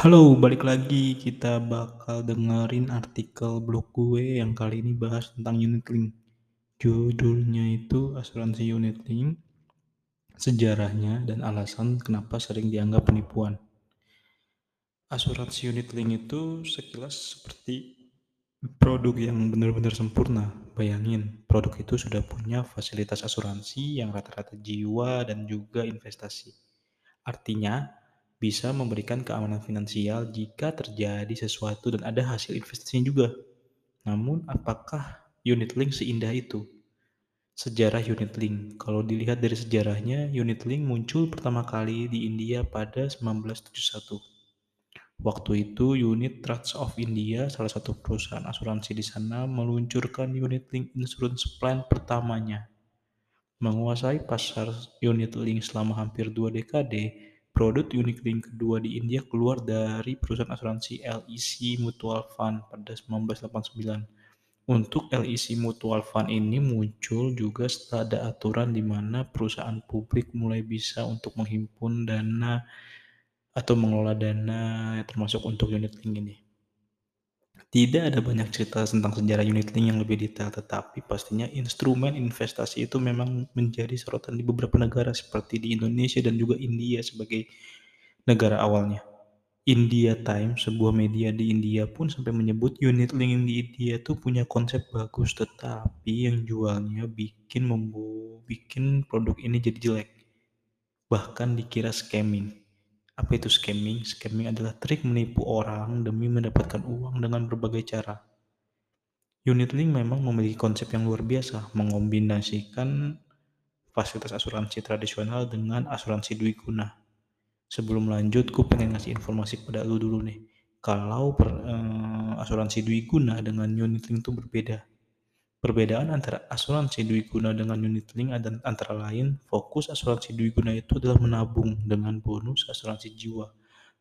Halo, balik lagi. Kita bakal dengerin artikel blog gue yang kali ini bahas tentang unit link. Judulnya itu Asuransi Unit Link, Sejarahnya dan Alasan Kenapa Sering Dianggap Penipuan. Asuransi unit link itu sekilas seperti produk yang benar-benar sempurna. Bayangin, produk itu sudah punya fasilitas asuransi yang rata-rata jiwa dan juga investasi. Artinya, bisa memberikan keamanan finansial jika terjadi sesuatu dan ada hasil investasinya juga. Namun, apakah unit link seindah itu? Sejarah unit link. Kalau dilihat dari sejarahnya, unit link muncul pertama kali di India pada 1971. Waktu itu, Unit Trust of India, salah satu perusahaan asuransi di sana, meluncurkan unit link insurance plan pertamanya. Menguasai pasar unit link selama hampir dua dekade, produk unit link kedua di India keluar dari perusahaan asuransi LIC Mutual Fund pada 1989. Untuk LIC Mutual Fund ini muncul juga setelah ada aturan di mana perusahaan publik mulai bisa untuk menghimpun dana atau mengelola dana termasuk untuk unit link ini. Tidak ada banyak cerita tentang sejarah unit link yang lebih detail, tetapi pastinya instrumen investasi itu memang menjadi sorotan di beberapa negara seperti di Indonesia dan juga India sebagai negara awalnya. India Times, sebuah media di India pun sampai menyebut unit link di India itu punya konsep bagus, tetapi yang jualnya bikin membu bikin produk ini jadi jelek. Bahkan dikira scamming. Apa itu scamming? Scamming adalah trik menipu orang demi mendapatkan uang dengan berbagai cara. Unit link memang memiliki konsep yang luar biasa, mengombinasikan fasilitas asuransi tradisional dengan asuransi dwi guna. Sebelum lanjut, gue pengen ngasih informasi pada lu dulu nih. Kalau per, eh, asuransi dwi guna dengan unit link itu berbeda. Perbedaan antara asuransi dwi guna dengan unit link adalah antara lain fokus asuransi dwi guna itu adalah menabung dengan bonus asuransi jiwa.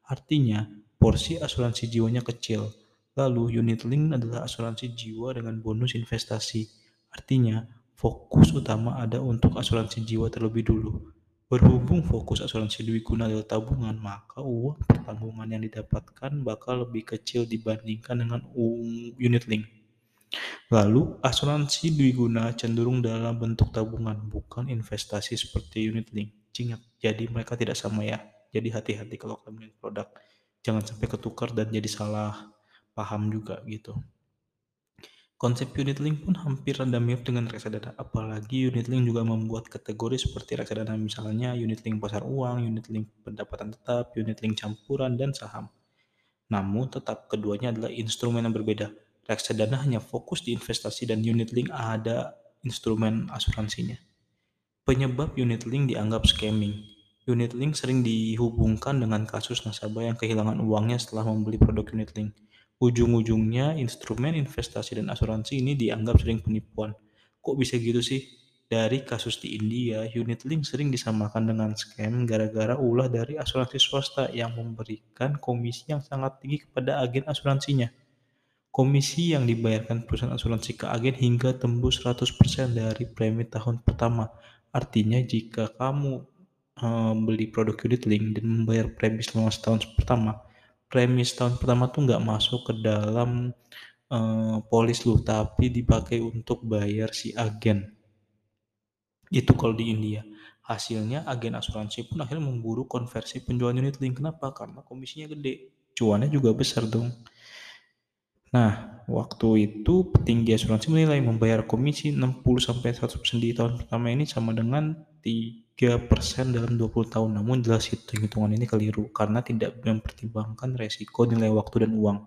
Artinya, porsi asuransi jiwanya kecil. Lalu unit link adalah asuransi jiwa dengan bonus investasi. Artinya, fokus utama ada untuk asuransi jiwa terlebih dulu. Berhubung fokus asuransi dwi guna adalah tabungan, maka uang pertanggungan yang didapatkan bakal lebih kecil dibandingkan dengan unit link. Lalu, asuransi dwiguna cenderung dalam bentuk tabungan, bukan investasi seperti unit link. Ingat, jadi mereka tidak sama ya. Jadi hati-hati kalau kalian produk. Jangan sampai ketukar dan jadi salah paham juga gitu. Konsep unit link pun hampir rada mirip dengan reksadana, apalagi unit link juga membuat kategori seperti reksadana misalnya unit link pasar uang, unit link pendapatan tetap, unit link campuran, dan saham. Namun tetap keduanya adalah instrumen yang berbeda reksadana hanya fokus di investasi dan unit link ada instrumen asuransinya. Penyebab unit link dianggap scamming. Unit link sering dihubungkan dengan kasus nasabah yang kehilangan uangnya setelah membeli produk unit link. Ujung-ujungnya instrumen investasi dan asuransi ini dianggap sering penipuan. Kok bisa gitu sih? Dari kasus di India, unit link sering disamakan dengan scam gara-gara ulah dari asuransi swasta yang memberikan komisi yang sangat tinggi kepada agen asuransinya. Komisi yang dibayarkan perusahaan asuransi ke agen hingga tembus 100% dari premi tahun pertama. Artinya jika kamu uh, beli produk unit link dan membayar premi selama setahun pertama, premi setahun pertama tuh nggak masuk ke dalam uh, polis lu, tapi dipakai untuk bayar si agen. Itu kalau di India. Hasilnya agen asuransi pun akhirnya memburu konversi penjualan unit link. Kenapa? Karena komisinya gede. Cuannya juga besar dong. Nah, waktu itu petinggi asuransi menilai membayar komisi 60-100% di tahun pertama ini sama dengan 3% dalam 20 tahun. Namun jelas hitung-hitungan ini keliru karena tidak mempertimbangkan resiko nilai waktu dan uang.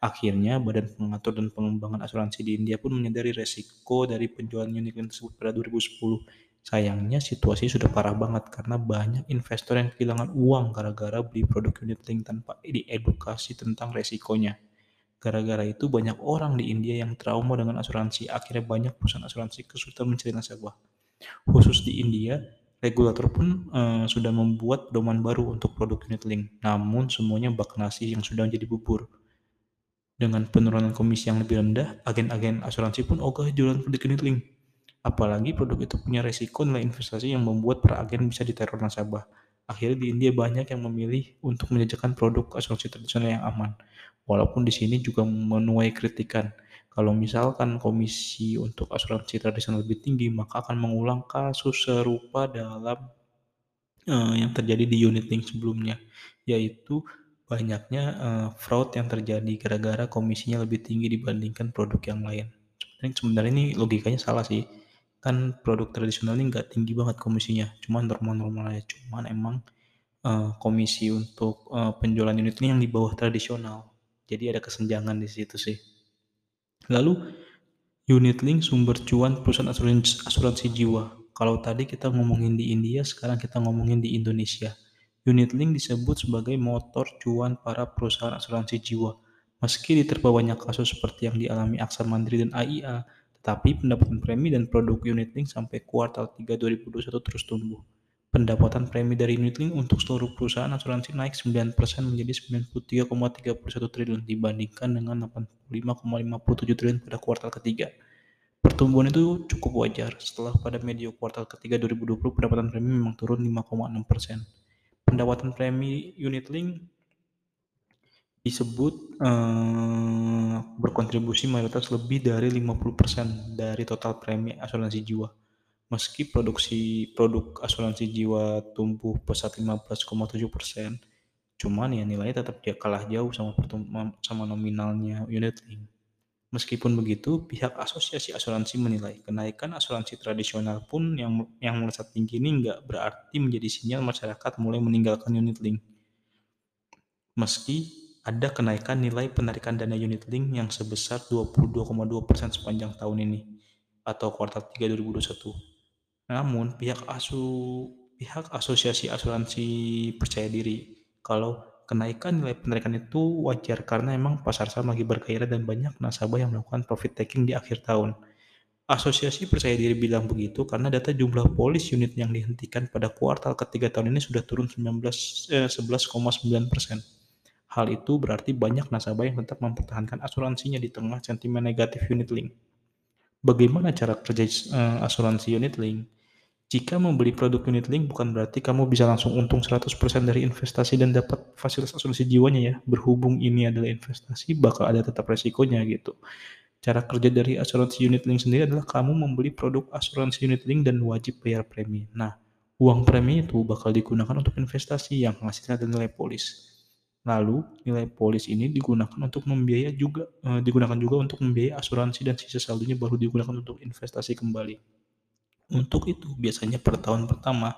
Akhirnya, Badan Pengatur dan Pengembangan Asuransi di India pun menyadari resiko dari penjualan unit tersebut pada 2010. Sayangnya situasi sudah parah banget karena banyak investor yang kehilangan uang gara-gara beli produk unit link tanpa diedukasi tentang resikonya. Gara-gara itu banyak orang di India yang trauma dengan asuransi. Akhirnya banyak perusahaan asuransi kesulitan mencari nasabah. Khusus di India, regulator pun uh, sudah membuat pedoman baru untuk produk unit link. Namun semuanya bak nasi yang sudah menjadi bubur. Dengan penurunan komisi yang lebih rendah, agen-agen asuransi pun ogah jualan produk unit link. Apalagi produk itu punya resiko nilai investasi yang membuat para agen bisa diteror nasabah. Akhirnya di India banyak yang memilih untuk menjajakan produk asuransi tradisional yang aman. Walaupun di sini juga menuai kritikan. Kalau misalkan komisi untuk asuransi tradisional lebih tinggi, maka akan mengulang kasus serupa dalam uh, yang terjadi di unit link sebelumnya, yaitu banyaknya uh, fraud yang terjadi gara-gara komisinya lebih tinggi dibandingkan produk yang lain. Sebenarnya, sebenarnya ini logikanya salah sih. Kan produk tradisional ini nggak tinggi banget komisinya, cuman normal-normal aja. Cuman emang uh, komisi untuk uh, penjualan unit ini yang di bawah tradisional. Jadi ada kesenjangan di situ sih. Lalu unit link sumber cuan perusahaan asuransi, asuransi jiwa. Kalau tadi kita ngomongin di India, sekarang kita ngomongin di Indonesia. Unit link disebut sebagai motor cuan para perusahaan asuransi jiwa. Meski diterpa banyak kasus seperti yang dialami Aksar Mandiri dan AIA, tetapi pendapatan premi dan produk unit link sampai kuartal 3 2021 terus tumbuh. Pendapatan premi dari unit link untuk seluruh perusahaan asuransi naik 9% menjadi 93,31 triliun dibandingkan dengan 85,57 triliun pada kuartal ketiga. Pertumbuhan itu cukup wajar setelah pada medio kuartal ketiga 2020 pendapatan premi memang turun 5,6 persen. Pendapatan premi unit link disebut eh, berkontribusi mayoritas lebih dari 50% dari total premi asuransi jiwa. Meski produksi produk asuransi jiwa tumbuh pesat 15,7 persen, cuman ya nilainya tetap kalah jauh sama sama nominalnya unit link. Meskipun begitu, pihak asosiasi asuransi menilai kenaikan asuransi tradisional pun yang yang melesat tinggi ini nggak berarti menjadi sinyal masyarakat mulai meninggalkan unit link. Meski ada kenaikan nilai penarikan dana unit link yang sebesar 22,2% sepanjang tahun ini atau kuartal 3 2021. Namun pihak asu pihak asosiasi asuransi percaya diri kalau kenaikan nilai penarikan itu wajar karena emang pasar saham lagi bergairah dan banyak nasabah yang melakukan profit taking di akhir tahun. Asosiasi percaya diri bilang begitu karena data jumlah polis unit yang dihentikan pada kuartal ketiga tahun ini sudah turun 19, eh, 11,9 persen. Hal itu berarti banyak nasabah yang tetap mempertahankan asuransinya di tengah sentimen negatif unit link. Bagaimana cara kerja eh, asuransi unit link? Jika membeli produk unit link bukan berarti kamu bisa langsung untung 100% dari investasi dan dapat fasilitas asuransi jiwanya ya. Berhubung ini adalah investasi, bakal ada tetap resikonya gitu. Cara kerja dari asuransi unit link sendiri adalah kamu membeli produk asuransi unit link dan wajib bayar premi. Nah, uang premi itu bakal digunakan untuk investasi yang hasilnya adalah nilai polis. Lalu, nilai polis ini digunakan untuk membiayai juga eh, digunakan juga untuk membiayai asuransi dan sisa saldonya baru digunakan untuk investasi kembali. Untuk itu, biasanya per tahun pertama,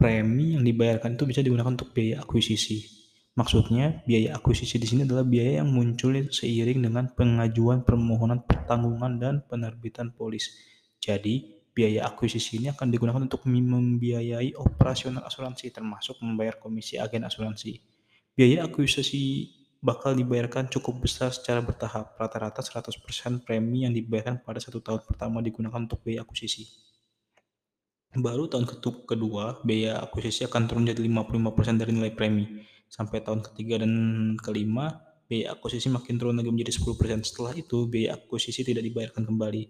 premi yang dibayarkan itu bisa digunakan untuk biaya akuisisi. Maksudnya, biaya akuisisi di sini adalah biaya yang muncul seiring dengan pengajuan permohonan pertanggungan dan penerbitan polis. Jadi, biaya akuisisi ini akan digunakan untuk membiayai operasional asuransi, termasuk membayar komisi agen asuransi. Biaya akuisisi bakal dibayarkan cukup besar secara bertahap. Rata-rata 100% premi yang dibayarkan pada satu tahun pertama digunakan untuk biaya akuisisi. Baru tahun kedua, biaya akuisisi akan turun jadi 55% dari nilai premi. Sampai tahun ketiga dan kelima, biaya akuisisi makin turun lagi menjadi 10%. Setelah itu, biaya akuisisi tidak dibayarkan kembali.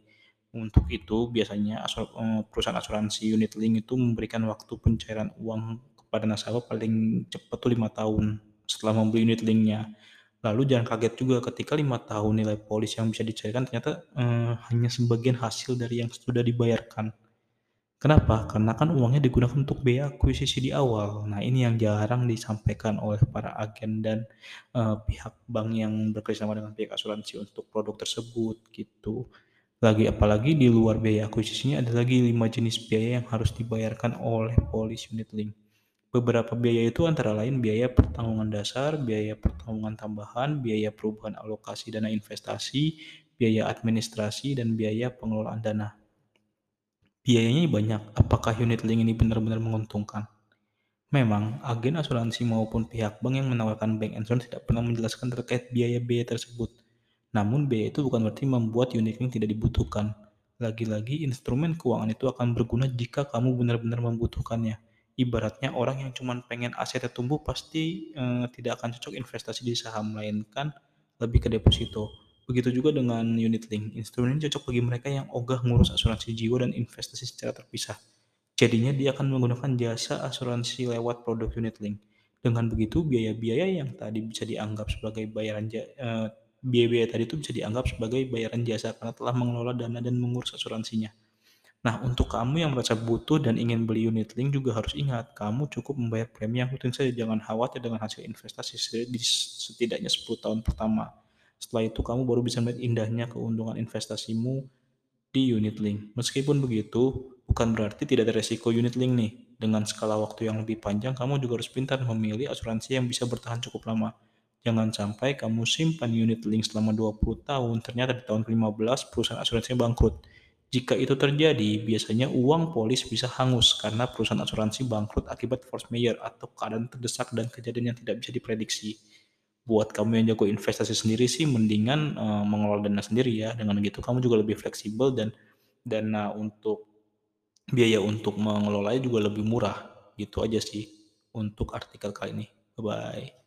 Untuk itu, biasanya eh, perusahaan asuransi unit link itu memberikan waktu pencairan uang kepada nasabah paling cepat tuh lima tahun setelah membeli unit linknya. Lalu jangan kaget juga ketika lima tahun nilai polis yang bisa dicairkan ternyata eh, hanya sebagian hasil dari yang sudah dibayarkan. Kenapa? Karena kan uangnya digunakan untuk biaya akuisisi di awal. Nah, ini yang jarang disampaikan oleh para agen dan uh, pihak bank yang bekerjasama dengan pihak asuransi untuk produk tersebut gitu. Lagi apalagi di luar biaya akuisisinya ada lagi lima jenis biaya yang harus dibayarkan oleh polis unit link. Beberapa biaya itu antara lain biaya pertanggungan dasar, biaya pertanggungan tambahan, biaya perubahan alokasi dana investasi, biaya administrasi, dan biaya pengelolaan dana. Biayanya banyak, apakah unit link ini benar-benar menguntungkan? Memang, agen asuransi maupun pihak bank yang menawarkan bank insurance tidak pernah menjelaskan terkait biaya-biaya tersebut. Namun, biaya itu bukan berarti membuat unit link tidak dibutuhkan. Lagi-lagi, instrumen keuangan itu akan berguna jika kamu benar-benar membutuhkannya. Ibaratnya orang yang cuma pengen asetnya tumbuh pasti eh, tidak akan cocok investasi di saham, melainkan lebih ke deposito. Begitu juga dengan unit link. Instrumen ini cocok bagi mereka yang ogah ngurus asuransi jiwa dan investasi secara terpisah. Jadinya dia akan menggunakan jasa asuransi lewat produk unit link. Dengan begitu biaya-biaya yang tadi bisa dianggap sebagai bayaran eee, biaya-biaya tadi itu bisa dianggap sebagai bayaran jasa karena telah mengelola dana dan mengurus asuransinya. Nah, untuk kamu yang merasa butuh dan ingin beli unit link juga harus ingat, kamu cukup membayar premi yang rutin saja, jangan khawatir dengan hasil investasi di setidaknya 10 tahun pertama. Setelah itu kamu baru bisa melihat indahnya keuntungan investasimu di unit link. Meskipun begitu, bukan berarti tidak ada resiko unit link nih. Dengan skala waktu yang lebih panjang, kamu juga harus pintar memilih asuransi yang bisa bertahan cukup lama. Jangan sampai kamu simpan unit link selama 20 tahun, ternyata di tahun ke-15 perusahaan asuransinya bangkrut. Jika itu terjadi, biasanya uang polis bisa hangus karena perusahaan asuransi bangkrut akibat force majeure atau keadaan terdesak dan kejadian yang tidak bisa diprediksi. Buat kamu yang jago investasi sendiri sih mendingan, eee, mengelola dana sendiri ya, dengan gitu kamu juga lebih fleksibel dan dana untuk biaya untuk mengelolanya juga lebih murah, gitu aja sih untuk artikel kali ini. Bye-bye.